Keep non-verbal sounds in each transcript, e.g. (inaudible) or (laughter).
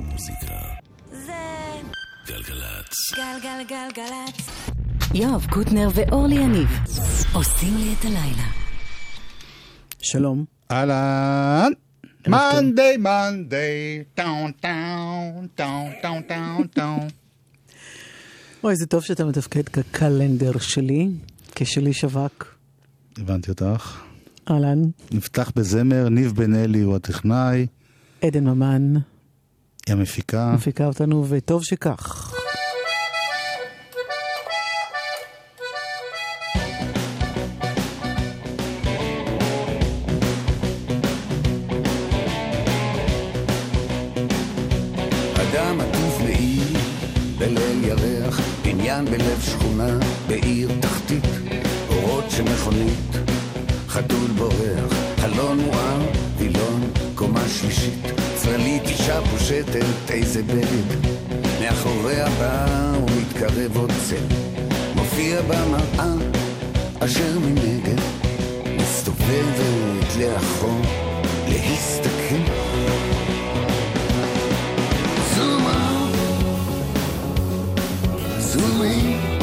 מוזיקה. זה גלגלצ. גלגלגלגלצ. יואב קוטנר ואורלי יניב עושים לי את הלילה. שלום. אהלן. טוב. מנדי מנדי, טאון טאון, טאון טאון טאון טאון. אוי, זה טוב שאתה מתפקד כקלנדר שלי, כשלי שווק. הבנתי אותך. אהלן, נפתח בזמר, ניב בן אלי הוא הטכנאי, עדן ממן היא המפיקה. מפיקה אותנו, וטוב שכך. אדם עטוף מעיל בליל ירח, בניין בלב שכונה, בעיר תחתית, אורות של מכונית, איזה בגד, מאחוריה בא ומתקרב עוד צל, מופיע במראה, אשר מנגד, מסתובבת לאחור, להסתכל. Zoom out, zoom in,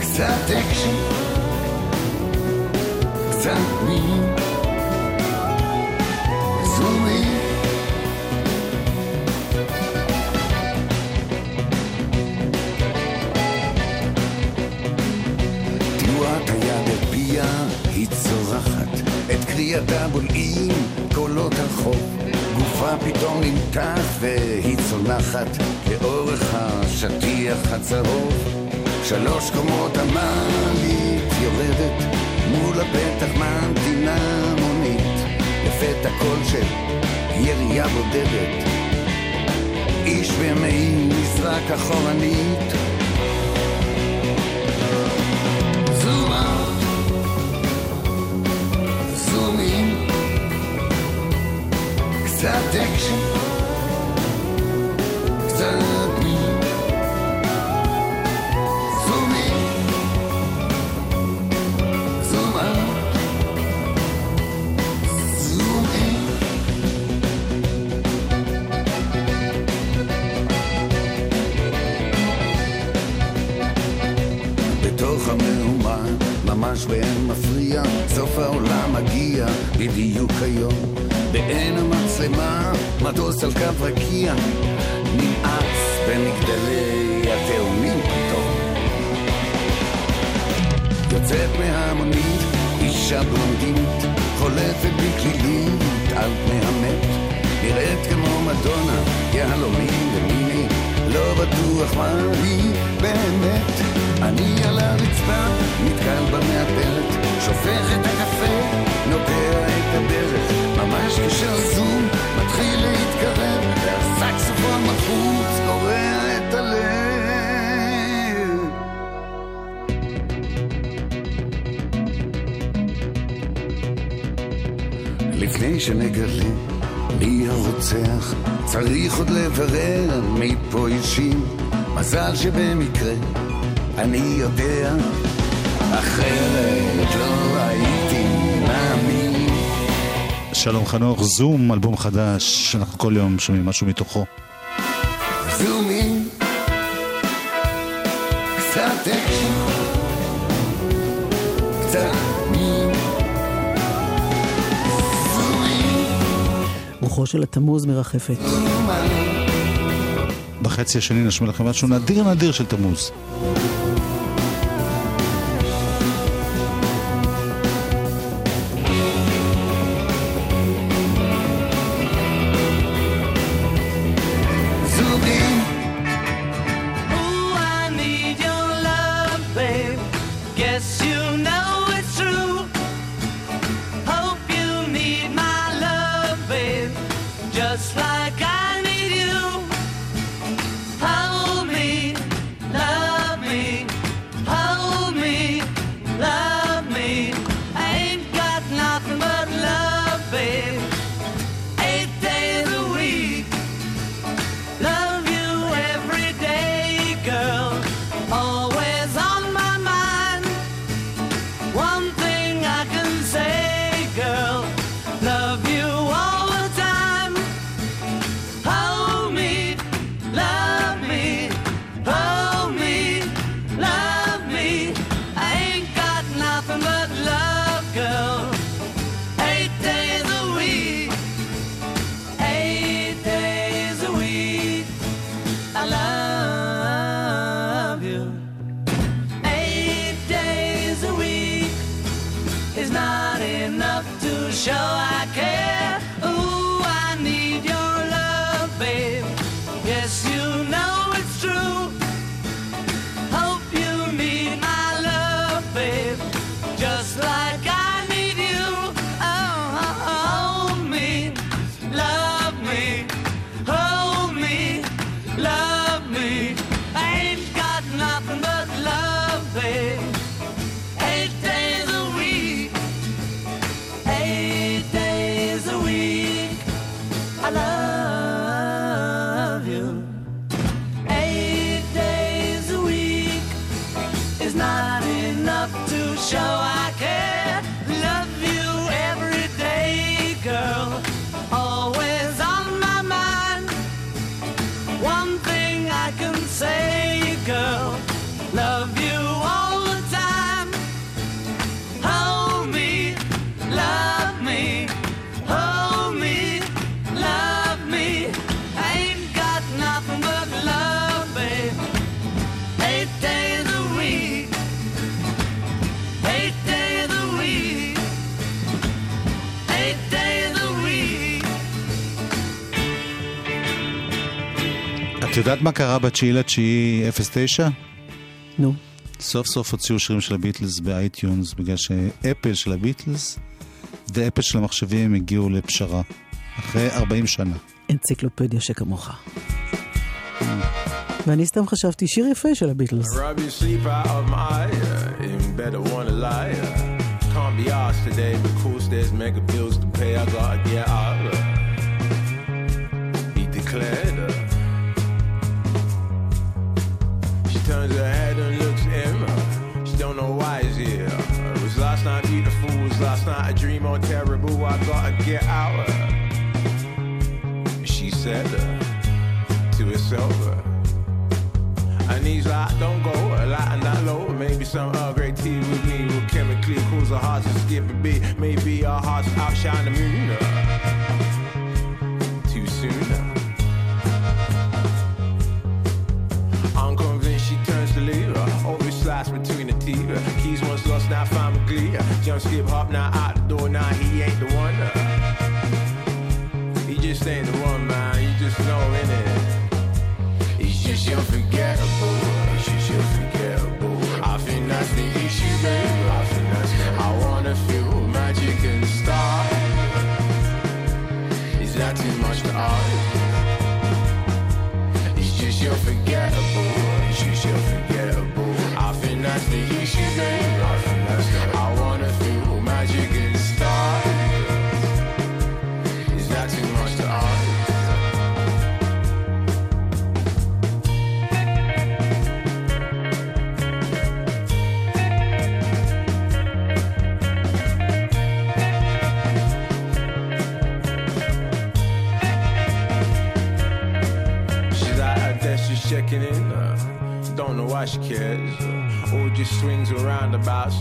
קצת אקשן, קצת מין, קריאתה בולעים קולות הרחוב. גופה פתאום נמתח והיא צונחת לאורך השטיח הצהוב. שלוש קומות המעלית יורדת, מול הפתח ממתינה מונית. לפתע קול של ירייה בודדת, איש במעיל נזרק אחורנית. אקשן, קצת מין. Zoom in, zoom out, zoom in. בתוך המהומה, ממש באין מפריע, סוף העולם מגיע בדיוק היום. בעין המצלמה, מטוס על קו רקיע, נמאס במגדלי התאומים פתאום. יוצאת מהמונית, אישה בלונדינית, חולפת בקלילית על פני המת. נראית כמו מדונה, יהלומים ומיני, לא בטוח מה היא באמת. אני על הרצפה, נתקל במעפלת, שופך את הקפה, נוגע את הדרך, ממש כשהזום מתחיל להתקרב, והסקסופון בחוץ קורע את הלב. לפני שנגלה מי הרוצח, צריך עוד לברר מי פה אישים. מזל שבמקרה אני יודע, אחרת לא הייתי. שלום חנוך, זום, אלבום חדש, אנחנו כל יום שומעים משהו מתוכו. קצת קצת רוחו של התמוז מרחפת. בחצי השני נשמיע לכם משהו נדיר נדיר של תמוז. את יודעת מה קרה בתשיעי לתשיעי 09? נו. סוף סוף הוציאו שירים של הביטלס ב iTunes, בגלל ש Apple של הביטלס ו Apple של המחשבים הגיעו לפשרה. אחרי 40 שנה. אנציקלופדיה שכמוך. ואני סתם חשבתי, שיר יפה של הביטלס. Can't be asked today because there's mega bills to pay. I gotta get out. He declared. Uh, and he's like, don't go a lot and that low. Maybe some Earl Grey tea with me will chemically cause our hearts to skip a beat. Maybe our hearts outshine the moon. Too soon. I'm convinced she turns to leave. uh, Over slice between the teeth. Keys once lost, now found with glee. Jump, skip, hop, now out the door. Now he ain't the one. He just ain't the one, Just unforgettable. Just unforgettable. I think that's the issue, baby. I think I wanna feel magic and. Is that too much to ask? It's just unforgettable. Just unforgettable.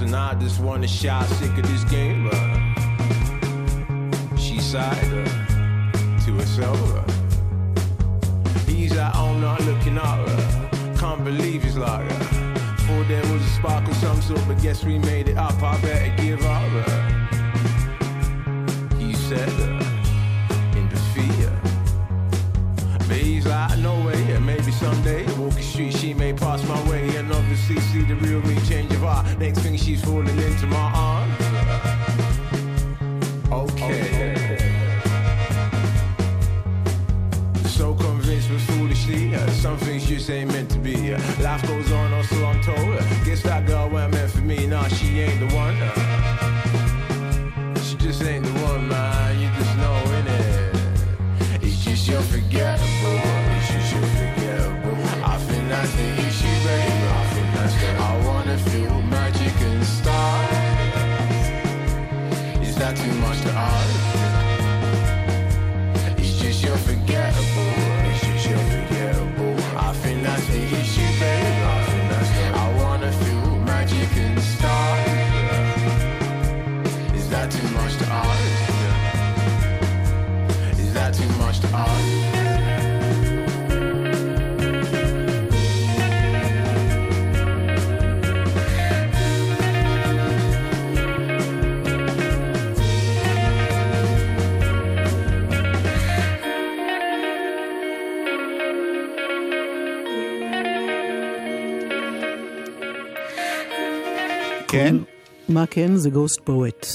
And I just wanna shout, sick of this game. Uh, she sighed uh, to herself. Uh, he's at home not looking up. Uh, can't believe he's like. Uh, there was a spark of some sort, but guess we made it that too much to ask? Is that too much to ask? כן? מה כן? זה גוסט פואט.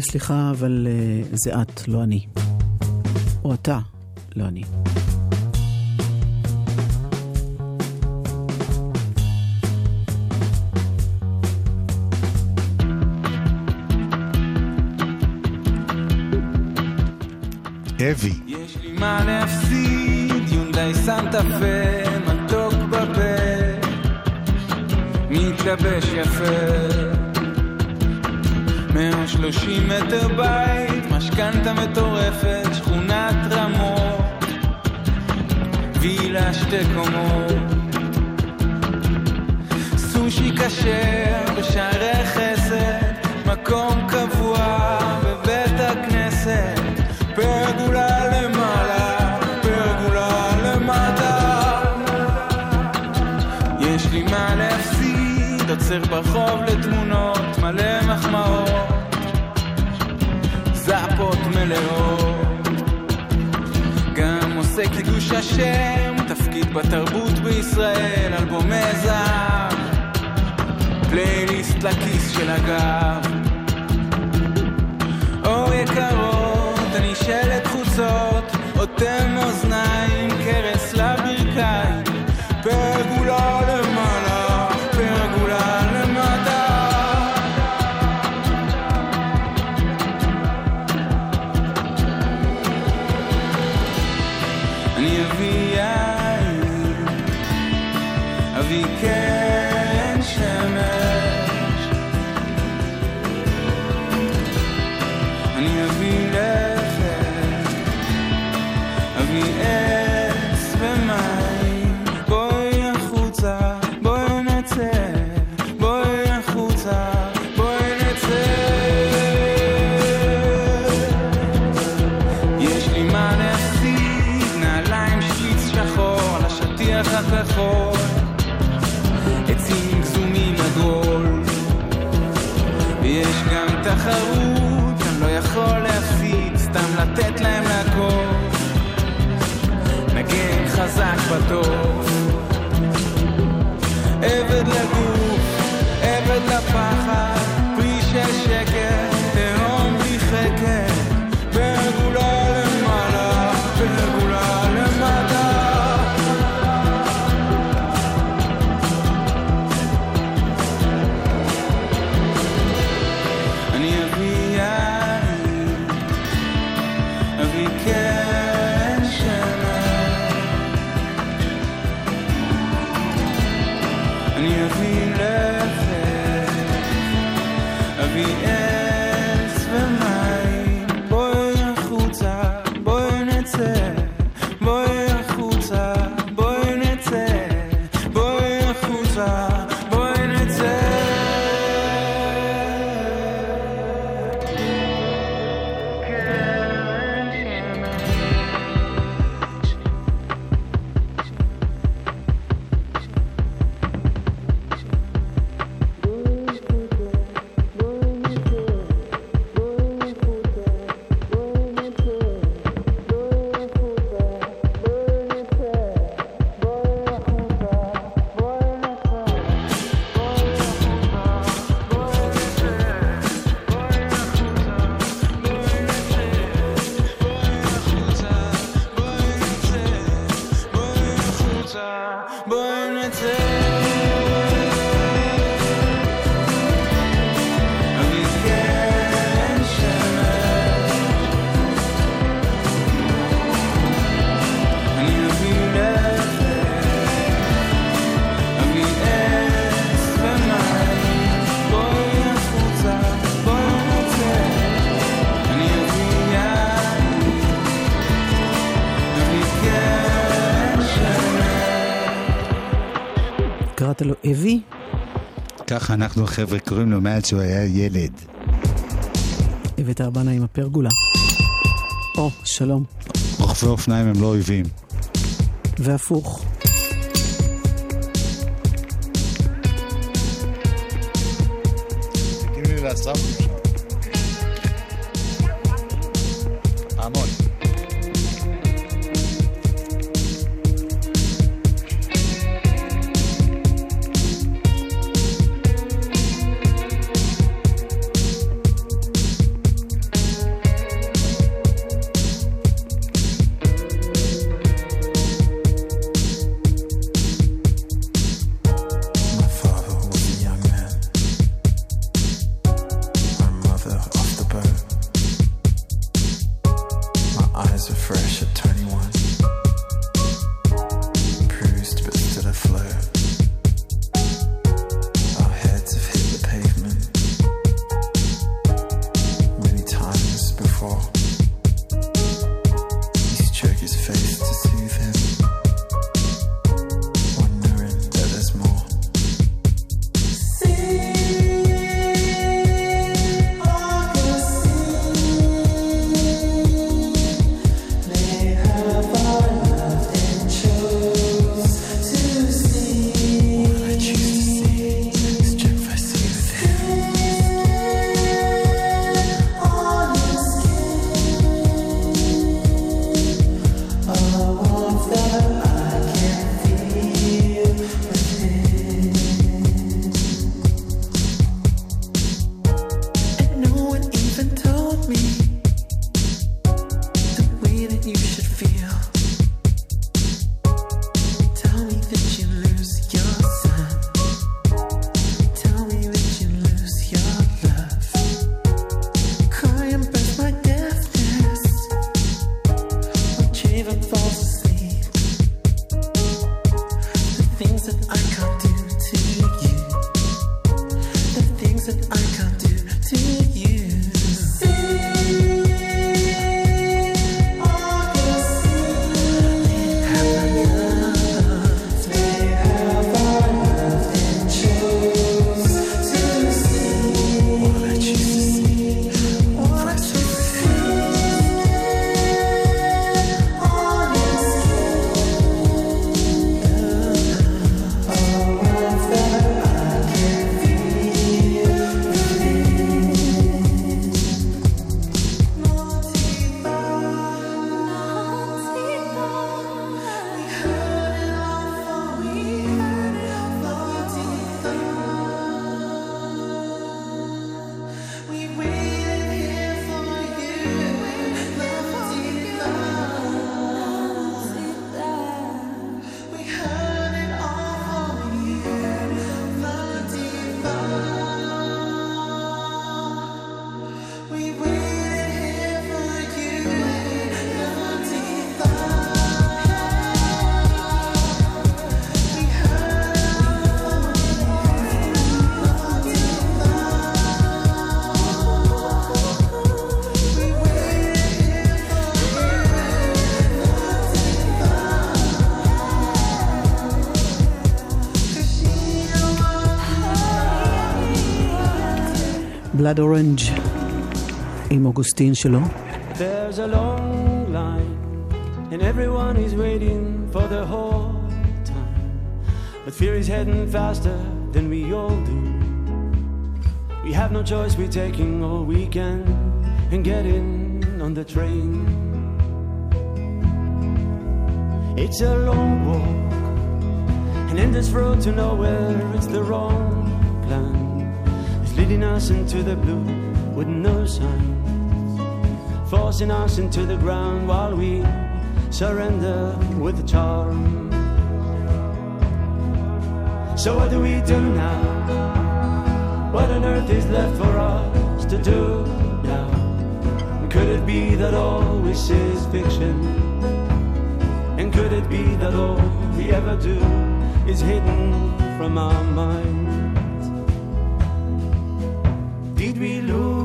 סליחה, אבל אה, זה את, לא אני. או אתה, לא אני. אבי. יש לי מה להפסיד, יונדאי סנטה פה, מתוק בפה, מתלבש יפה. 130 מטר בית, משכנתה מטורפת, שכונת רמות, וילה שתי קומות. סושי כשר בשערי חסד, שם, תפקיד בתרבות בישראל, אלבומי זהב, פלייליסט לכיס של הגב. או יקרות, אני שלט חוצות, אוטם אוזניים, קרס we. שאנחנו החבר'ה קוראים לו מאז שהוא היה ילד. הבאת ארבנה עם הפרגולה. או, שלום. רוכבי אופניים הם לא אויבים. והפוך. תגידי לי לאסף. בלאד אורנג' עם אוגוסטין שלו. There's a long line, and everyone is waiting for the whole time. But fear is heading faster than we all do. We have no choice, we're taking all we can and getting on the train. It's a long walk, and in this road to nowhere, it's the wrong plan. Leading us into the blue with no sign forcing us into the ground while we surrender with the charm. So what do we do now? What on earth is left for us to do now? Could it be that all this is fiction? And could it be that all we ever do is hidden from our minds? We lose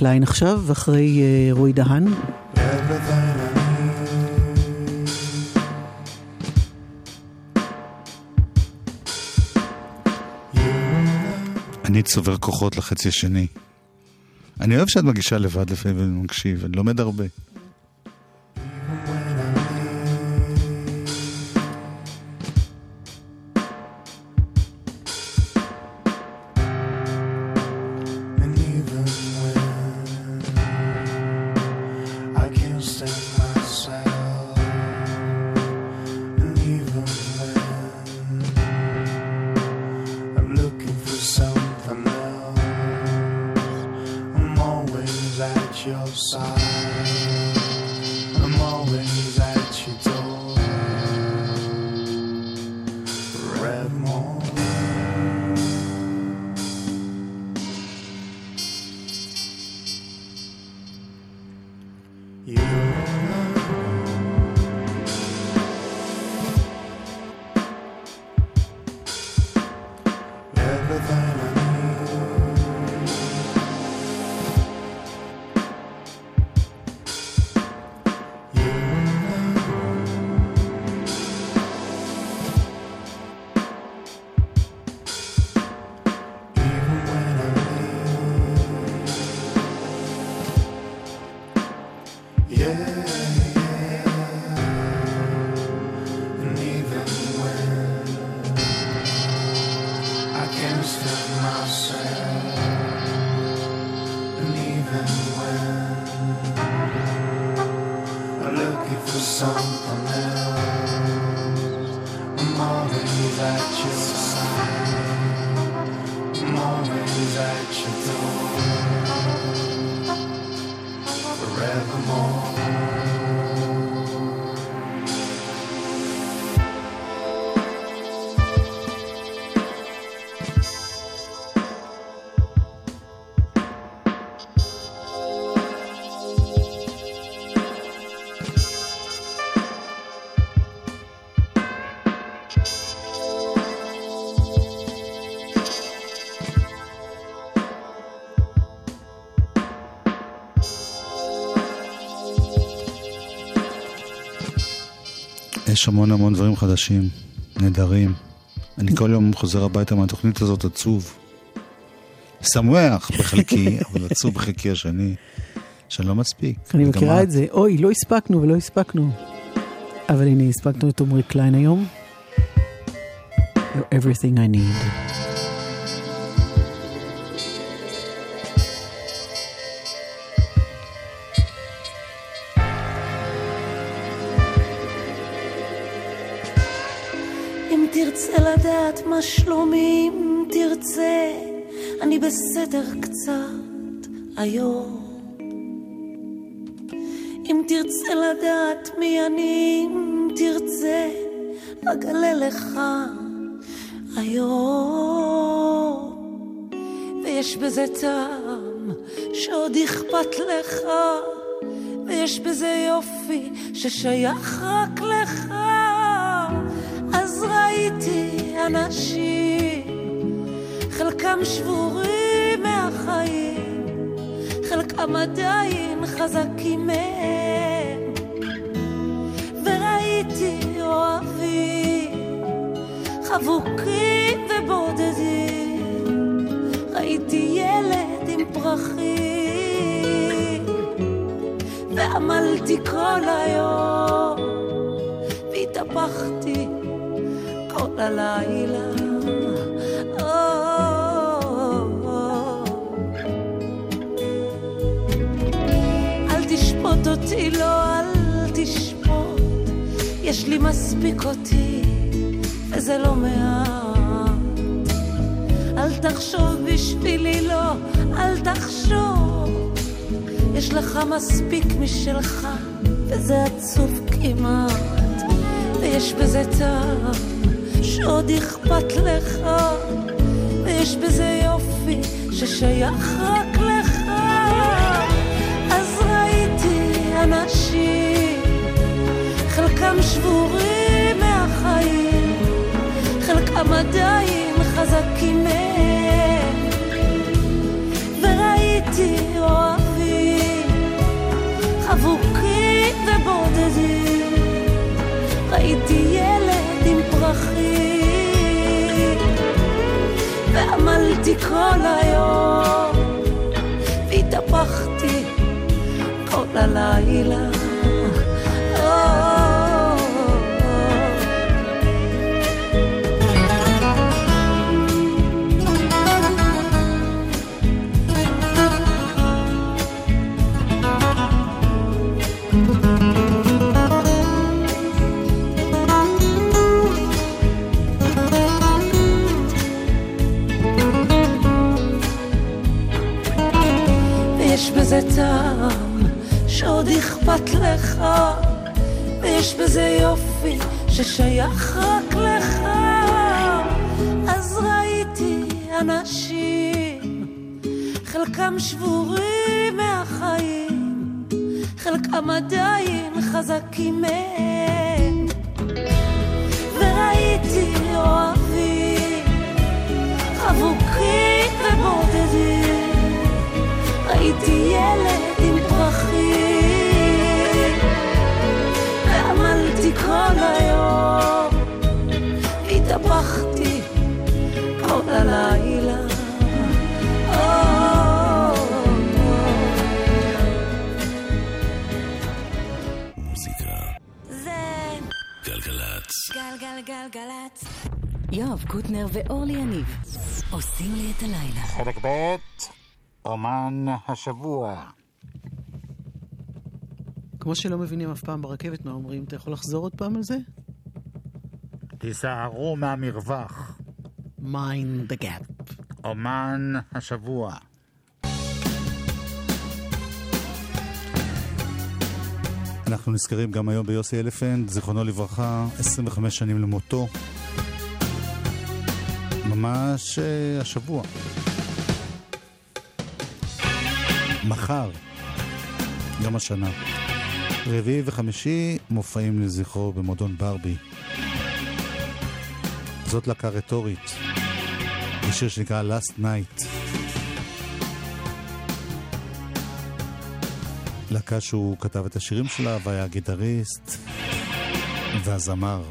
קליין עכשיו, אחרי אה, רועי דהן. אני צובר כוחות לחצי השני. אני אוהב שאת מגישה לבד לפעמים ואני מקשיב, אני לומד הרבה. יש המון המון דברים חדשים, נהדרים. אני כל יום חוזר הביתה מהתוכנית הזאת עצוב. שמח בחלקי, (laughs) אבל עצוב בחלקי השני, שאני לא מספיק. אני מכירה. את זה. אוי, לא הספקנו ולא הספקנו. אבל הנה, הספקנו את עמרי קליין היום. You're everything I need. אני בסדר קצת היום. אם תרצה לדעת מי אני, אם תרצה, אגלה לך היום. ויש בזה טעם שעוד אכפת לך, ויש בזה יופי ששייך רק לך. אז ראיתי אנשים, חלקם שבורים מהחיים, חלקם עדיין חזקים מהם. וראיתי אוהבים, חבוקים ובודדים, ראיתי ילד עם פרחים, ועמלתי כל היום, והתהפכתי כל הלילה. תשפוט אותי, לא, אל תשפוט. יש לי מספיק אותי, וזה לא מעט. אל תחשוב בשבילי, לא, אל תחשוב. יש לך מספיק משלך, וזה עצוב כמעט. ויש בזה טעם שעוד אכפת לך, ויש בזה יופי ששייך רק לך. שבורים מהחיים, חלקם עדיין חזקים מהם. וראיתי אוהבים, חבוקים ובודדים, ראיתי ילד עם פרחים, ועמלתי כל היום, והתהפכתי כל הלילה. בזה טעם שעוד אכפת לך, ויש בזה יופי ששייך רק לך. אז ראיתי אנשים, חלקם שבורים מהחיים, חלקם עדיין חזקים מהם. וראיתי אוהבים, חבוקים ובודדים. ראיתי ילד עם פרחים, ועמלתי כל היום, והתהפכתי כל הלילה. או, מוזיקה. זה גלגלצ. גלגלגלגלצ. יואב קוטנר ואורלי יניב עושים לי את הלילה. חלק ב', אומן השבוע. כמו שלא מבינים אף פעם ברכבת מה אומרים, אתה יכול לחזור עוד פעם על זה? תיזהרו מהמרווח. mind the gap. אומן השבוע. אנחנו נזכרים גם היום ביוסי אלפנט, זיכרונו לברכה, 25 שנים למותו. ממש אה, השבוע. מחר, יום השנה. רביעי וחמישי מופעים לזכרו במועדון ברבי. זאת להקה רטורית, בשיר שנקרא Last Night. להקה שהוא כתב את השירים שלה והיה הגיטריסט והזמר.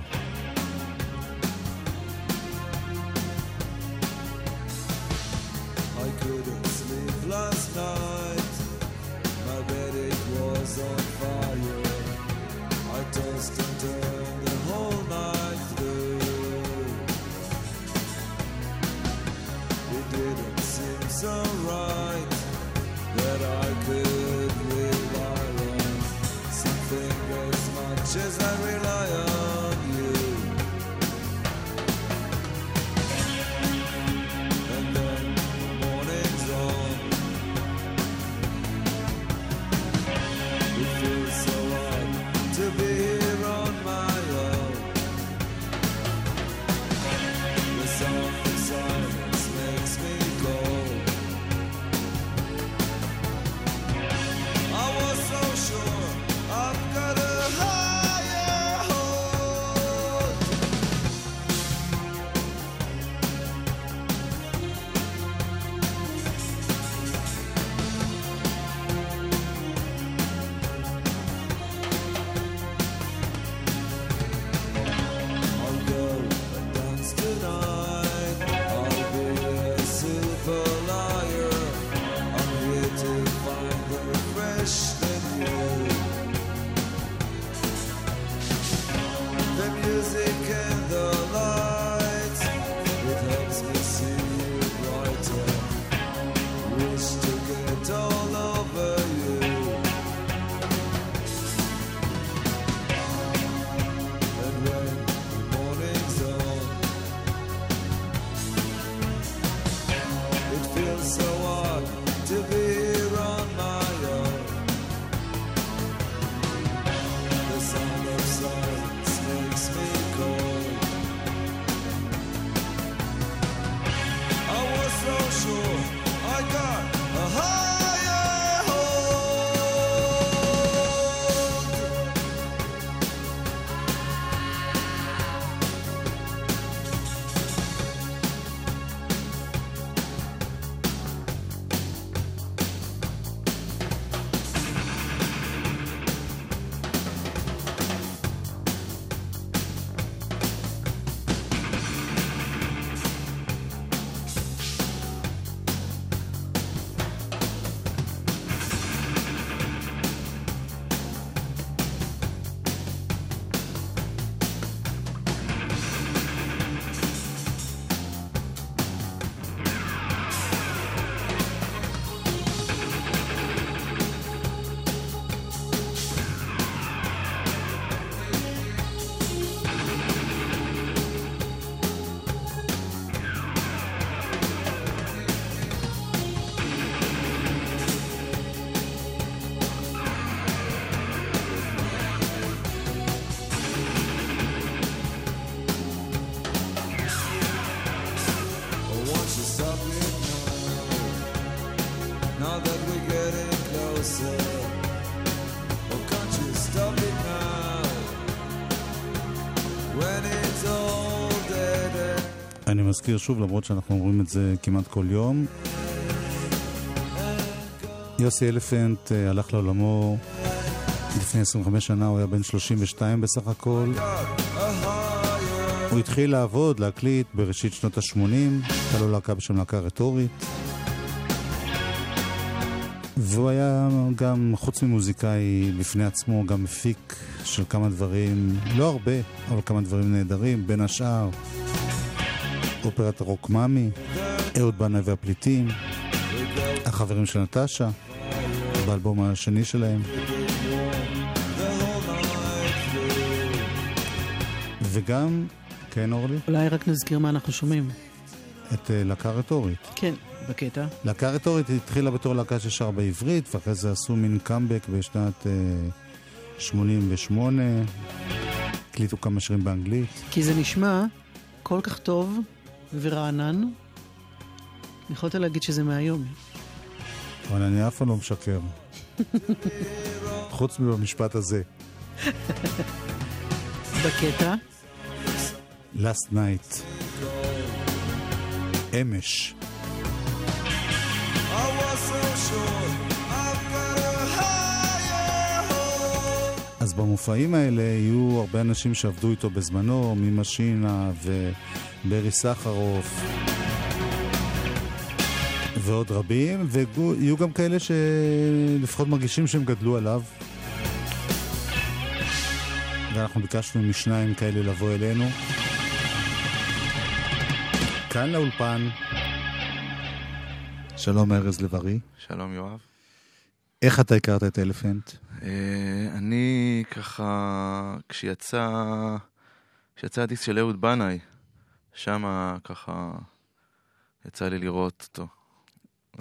מזכיר שוב, למרות שאנחנו אומרים את זה כמעט כל יום, יוסי אלפנט אה, הלך לעולמו לפני 25 שנה, הוא היה בן 32 בסך הכל. הוא התחיל לעבוד, להקליט בראשית שנות ה-80, הייתה לו להקה בשם להקה רטורית. והוא היה גם, חוץ ממוזיקאי בפני עצמו, גם מפיק של כמה דברים, לא הרבה, אבל כמה דברים נהדרים, בין השאר אופרת רוק מאמי, אהוד בנאי והפליטים, החברים של נטשה, באלבום השני שלהם. וגם, כן אורלי? אולי רק נזכיר מה אנחנו שומעים. את אה, להקה רטורית. כן, בקטע. להקה רטורית התחילה בתור להקה ששר בעברית, ואחרי זה עשו מין קאמבק בשנת אה, uh, 88, הקליטו כמה שירים באנגלית. כי זה נשמע כל כך טוב ורענן. יכולת להגיד שזה מהיום. אבל אני אף פעם לא משקר. חוץ מבמשפט הזה. בקטע. Last night. אמש. אז במופעים האלה יהיו הרבה אנשים שעבדו איתו בזמנו, ממשינה וברי סחרוף ועוד רבים, ויהיו גם כאלה שלפחות מרגישים שהם גדלו עליו. ואנחנו ביקשנו משניים כאלה לבוא אלינו. כאן לאולפן. שלום ארז לב-ארי. שלום יואב. איך אתה הכרת את אלפנט? אה, אני ככה, כשיצא, כשיצא הדיסק של אהוד בנאי, שם ככה יצא לי לראות אותו.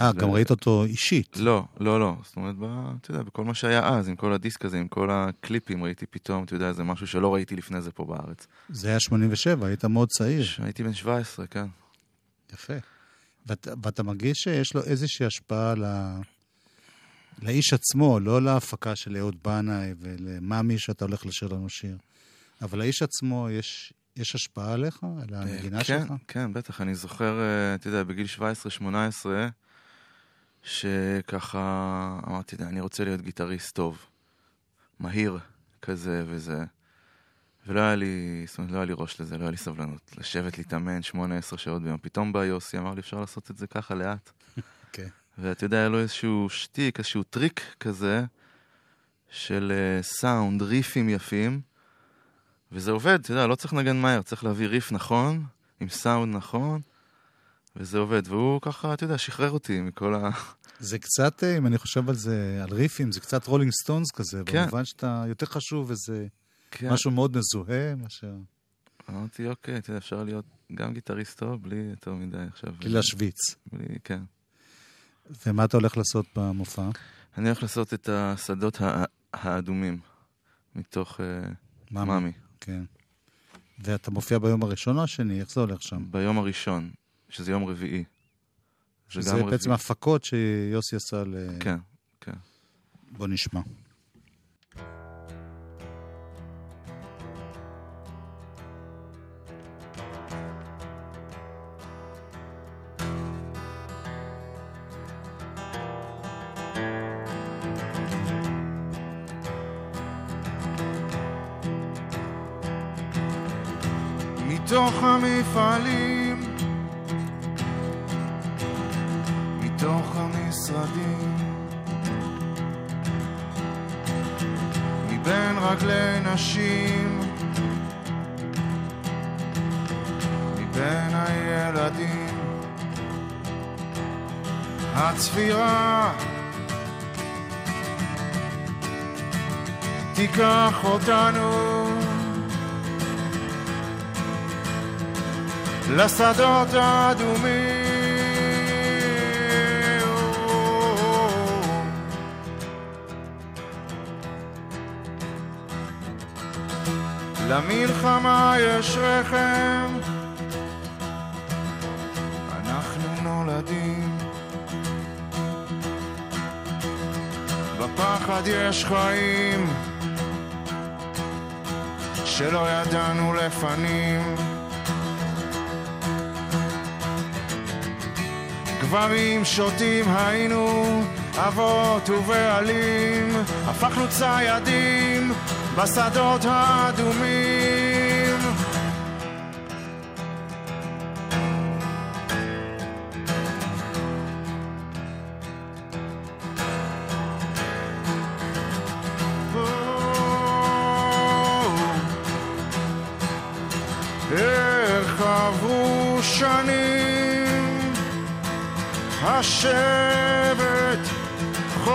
אה, אז, גם ראית אותו אישית. לא, לא, לא. זאת אומרת, ב- אתה יודע, בכל מה שהיה אז, עם כל הדיסק הזה, עם כל הקליפים, ראיתי פתאום, אתה יודע, זה משהו שלא ראיתי לפני זה פה בארץ. זה היה 87, היית מאוד צעיר. הייתי בן 17, כן. יפה. ואת, ואתה מרגיש שיש לו איזושהי השפעה ל... לאיש עצמו, לא להפקה של אהוד בנאי ולמאמי שאתה הולך לשיר לנו שיר. אבל לאיש עצמו, יש, יש השפעה עליך? על הנגינה כן, שלך? כן, בטח. אני זוכר, אה, אתה יודע, בגיל 17-18, שככה אמרתי, "די, אני רוצה להיות גיטריסט טוב, מהיר כזה וזה. ולא היה לי, זאת אומרת, לא היה לי ראש לזה, לא היה לי סבלנות. לשבת להתאמן 8-10 שעות ביום. פתאום בא יוסי, אמר לי, אפשר לעשות את זה ככה לאט. (laughs) כן. ואתה יודע, היה לו איזשהו שטיק, איזשהו טריק כזה, של אה, סאונד, ריפים יפים, וזה עובד, אתה יודע, לא צריך לנגן מהר, צריך להביא ריף נכון, עם סאונד נכון, וזה עובד. והוא ככה, אתה יודע, שחרר אותי מכל ה... זה קצת, אה, אם אני חושב על זה, על ריפים, זה קצת Rolling Stones כזה, כן. במובן שאתה יותר חשוב איזה כן. משהו מאוד מזוהה, מאשר... אמרתי, אוקיי, אתה יודע, אפשר להיות גם גיטריסט טוב, בלי יותר מדי עכשיו. בלי להשוויץ. בלי, כן. ומה אתה הולך לעשות במופע? אני הולך לעשות את השדות הא- האדומים, מתוך אה, מאמי. כן. ואתה מופיע ביום הראשון או השני? איך זה הולך שם? ביום הראשון, שזה יום רביעי. שזה בעצם. הפקות שיוסי עשה ל... כן, כן. בוא נשמע. מתוך המפעלים, מתוך המשרדים, מבין רגלי נשים, מבין הילדים, הצפירה. תיקח אותנו לשדות האדומים. למלחמה יש רחם, אנחנו נולדים. בפחד יש חיים, שלא ידענו לפנים. גברים שוטים היינו, אבות ובעלים, הפכנו ציידים בשדות האדומים.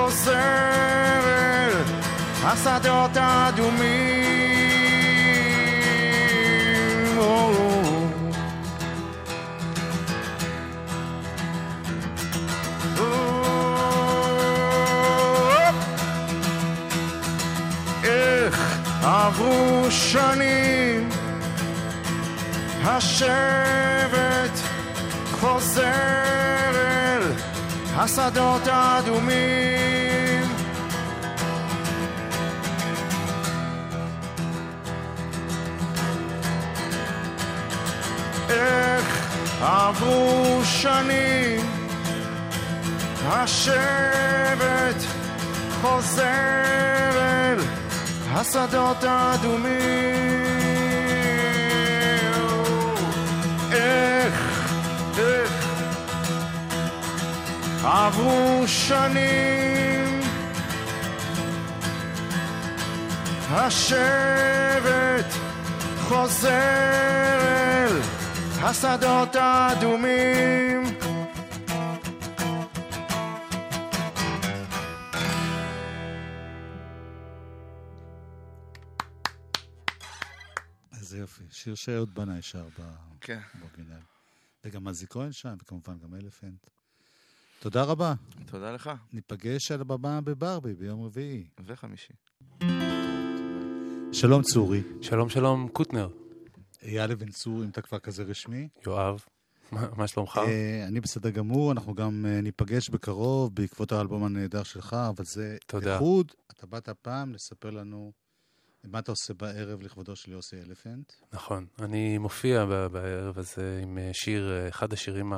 אל השדות האדומים איך עברו שנים, השבט חוזר אל השדות האדומים. איך עברו שנים, השבט חוזר אל השדות האדומים. איך, עברו שנים, השבט חוזר אל השדות האדומים. איזה יופי. שיר שאהוד בנאי שר כן. באורגינל. וגם עזי כהן שם, וכמובן גם אלפנט. תודה רבה. תודה לך. ניפגש על הבמה בברבי ביום רביעי. וחמישי. שלום צורי. שלום שלום קוטנר. אייל אבן צור, אם אתה כבר כזה רשמי. יואב, מה מה שלומך? אה, אני בסדר גמור, אנחנו גם אה, ניפגש בקרוב בעקבות האלבום הנהדר שלך, אבל זה תודה. איחוד. אתה באת פעם לספר לנו מה אתה עושה בערב לכבודו של יוסי אלפנט. נכון, אני מופיע בערב הזה עם אה, שיר, אחד השירים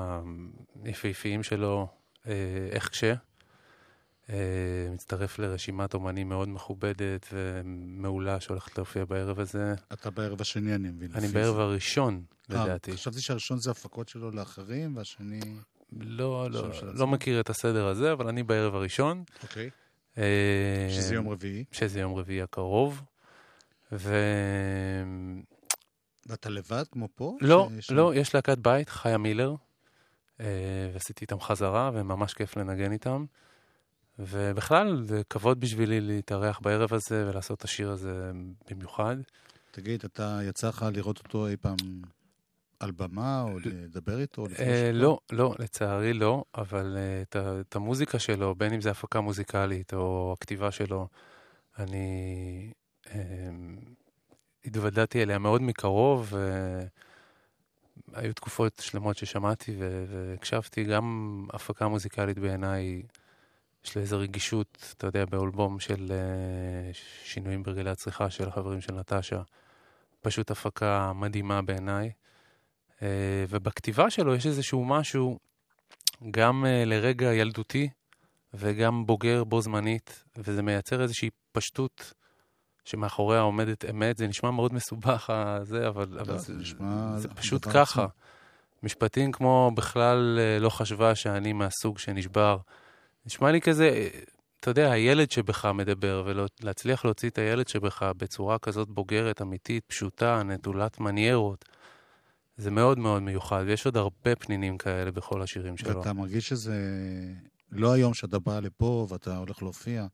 היפהפיים שלו, איך כש. אה, מצטרף לרשימת אומנים מאוד מכובדת ומעולה שהולכת להופיע בערב הזה. אתה בערב השני, אני מבין. אני בערב. הראשון, אה, לדעתי. חשבתי שהראשון זה הפקות שלו לאחרים, והשני... לא, לא, לא. מכיר את הסדר הזה, אבל אני בערב הראשון. אוקיי. אה, שזה יום רביעי. שזה יום רביעי הקרוב. ו... ואתה לבד, כמו פה? לא, לא, יש להקת בית, חיה מילר, אה, ועשיתי איתם חזרה, וממש כיף לנגן איתם. ובכלל, זה כבוד בשבילי להתארח בערב הזה ולעשות את השיר הזה במיוחד. תגיד, אתה יצא לך לראות אותו אי פעם על במה, או לדבר איתו? אה? לא, לא, לצערי לא, אבל אה, את המוזיקה שלו, בין אם זה הפקה מוזיקלית או הכתיבה שלו, אני אה, התוודעתי אליה מאוד מקרוב. היו תקופות שלמות ששמעתי והקשבתי, גם הפקה מוזיקלית בעיניי, יש לה איזו רגישות, אתה יודע, באלבום של אה, שינויים ברגלי הצריכה של החברים של נטשה. פשוט הפקה מדהימה בעיניי. אה, ובכתיבה שלו יש איזשהו משהו גם אה, לרגע ילדותי וגם בוגר בו זמנית, וזה מייצר איזושהי פשטות שמאחוריה עומדת אמת. זה נשמע מאוד מסובך, הזה, אבל, אבל לא, זה, זה נשמע זה פשוט דבר ככה. עצום. משפטים כמו בכלל אה, לא חשבה שאני מהסוג שנשבר. נשמע לי כזה, אה, אתה יודע, הילד שבך מדבר, ולהצליח להוציא את הילד שבך בצורה כזאת בוגרת, אמיתית, פשוטה, נטולת מניירות, זה מאוד מאוד מיוחד, ויש עוד הרבה פנינים כאלה בכל השירים שלו. ואתה מרגיש שזה לא היום שאתה בא לפה ואתה הולך להופיע,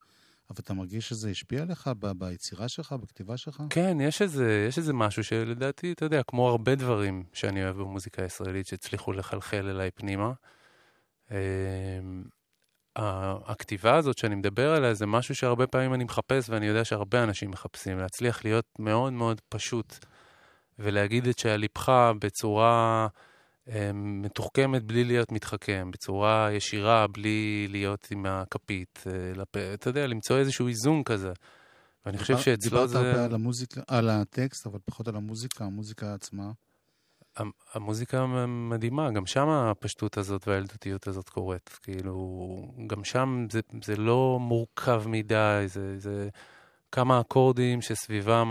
אבל אתה מרגיש שזה השפיע עליך ב- ביצירה שלך, בכתיבה שלך? כן, יש איזה, יש איזה משהו שלדעתי, אתה יודע, כמו הרבה דברים שאני אוהב במוזיקה הישראלית, שהצליחו לחלחל אליי פנימה. אמ, הכתיבה הזאת שאני מדבר עליה זה משהו שהרבה פעמים אני מחפש, ואני יודע שהרבה אנשים מחפשים, להצליח להיות מאוד מאוד פשוט, ולהגיד את שעל ליבך בצורה מתוחכמת בלי להיות מתחכם, בצורה ישירה בלי להיות עם הכפית, אה, לפ... אתה יודע, למצוא איזשהו איזון כזה. ואני חושב שאצלו זה... דיברת הרבה על המוזיקה, על הטקסט, אבל פחות על המוזיקה, המוזיקה עצמה. המ- המוזיקה מדהימה, גם שם הפשטות הזאת והילדותיות הזאת קורית. כאילו, גם שם זה, זה לא מורכב מדי, זה, זה כמה אקורדים שסביבם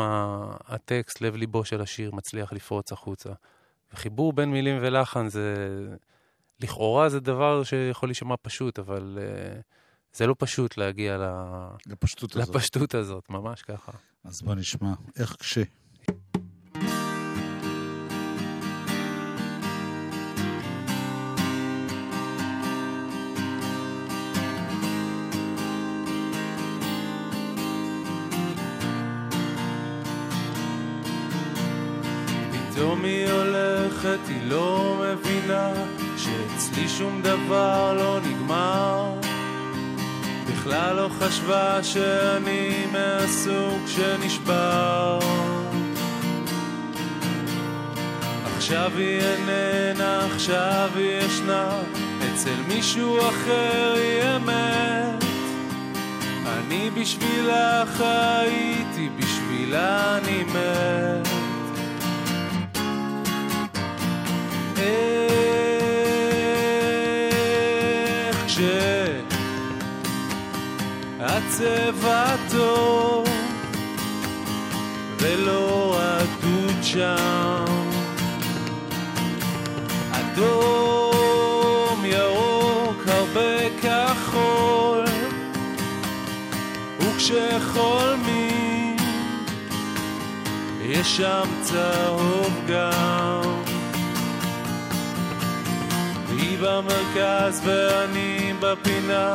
הטקסט, לב ליבו של השיר, מצליח לפרוץ החוצה. וחיבור בין מילים ולחן זה, לכאורה זה דבר שיכול להישמע פשוט, אבל uh, זה לא פשוט להגיע ל... לפשטות הזאת. לפשטות הזאת, ממש ככה. אז בוא נשמע, איך כש... פתאום היא הולכת, היא לא מבינה שאצלי שום דבר לא נגמר. בכלל לא חשבה שאני מהסוג שנשבר. עכשיו היא איננה, עכשיו היא ישנה, אצל מישהו אחר היא אמת. אני בשבילה חייתי, בשבילה אני מת. איך כשהצבע טוב ולא רדוד שם. אדום, ירוק, הרבה כחול וכשחולמים יש שם צהוב גם במרכז ואני בפינה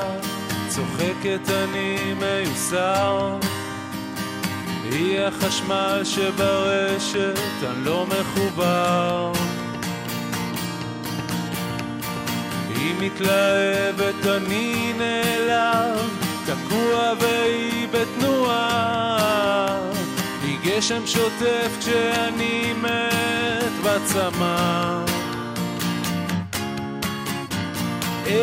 צוחקת אני מיוסר היא החשמל שברשת, אני לא מחובר היא מתלהבת, אני נעלב, תקוע והיא בתנועה. היא גשם שוטף כשאני מת בצמא. איך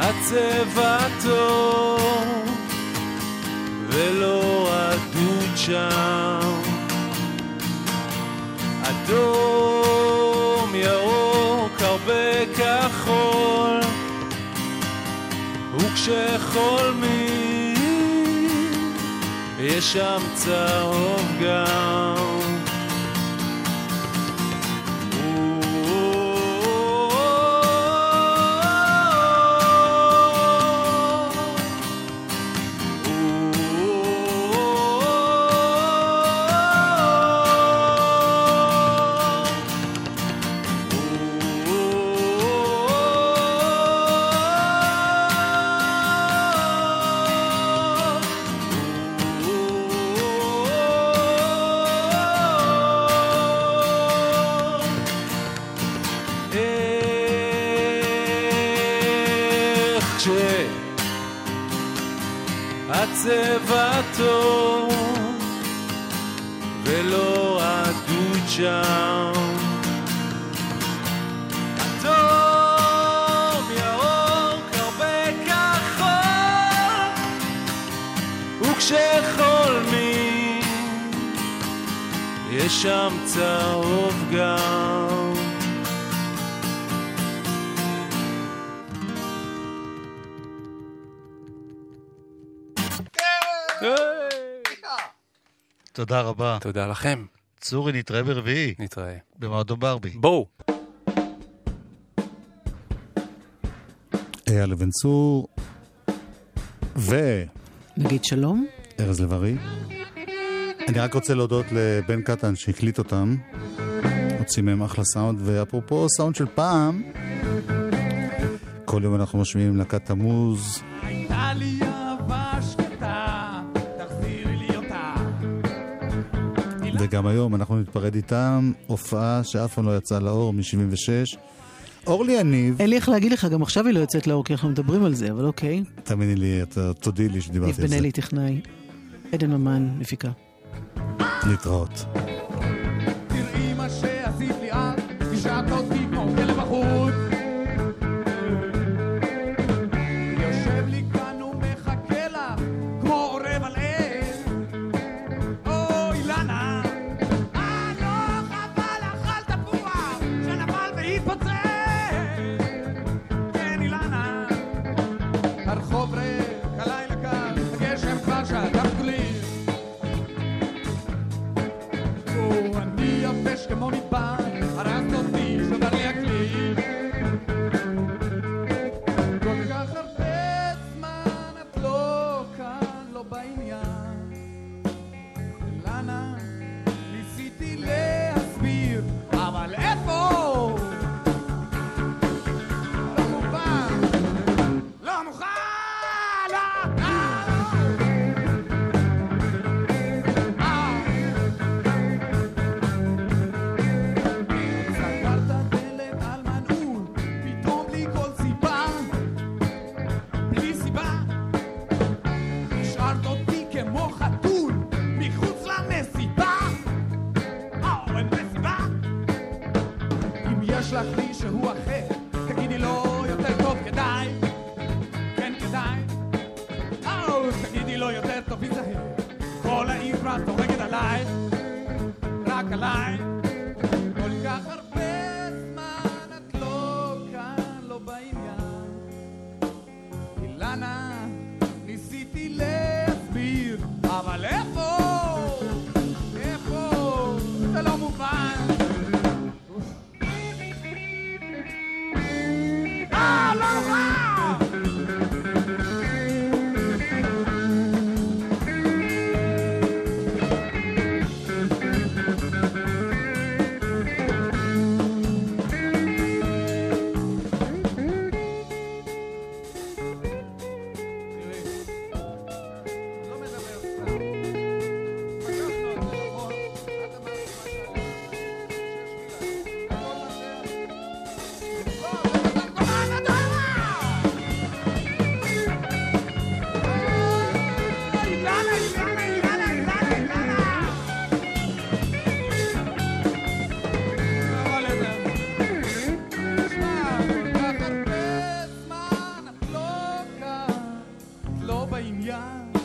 כשהצבע טוב ולא רדוד שם. אדום, ירוק, הרבה כחול וכשחולמים יש שם צהוב גם שם צהוב גם תודה רבה. תודה לכם. צורי, נתראה ברביעי. נתראה. במועדון ברבי. בואו. אייל לבן צור ו... נגיד שלום. ארז לב-ארי. אני רק רוצה להודות לבן קטן שהקליט אותם. הוציא מהם אחלה סאונד, ואפרופו סאונד של פעם, כל יום אנחנו משמיעים להקת תמוז, הייתה לי אהבה שקטה, תחזירי לי אותה. וגם היום אנחנו נתפרד איתם, הופעה שאף פעם לא יצאה לאור מ-76. אורלי יניב, אין לי איך להגיד לך, גם עכשיו היא לא יוצאת לאור, כי אנחנו מדברים על זה, אבל אוקיי. תאמיני לי, תודי לי שדיברתי ניב על זה. בן אלי טכנאי. עדן ממן, מפיקה. להתראות. תראי מה שעשית time.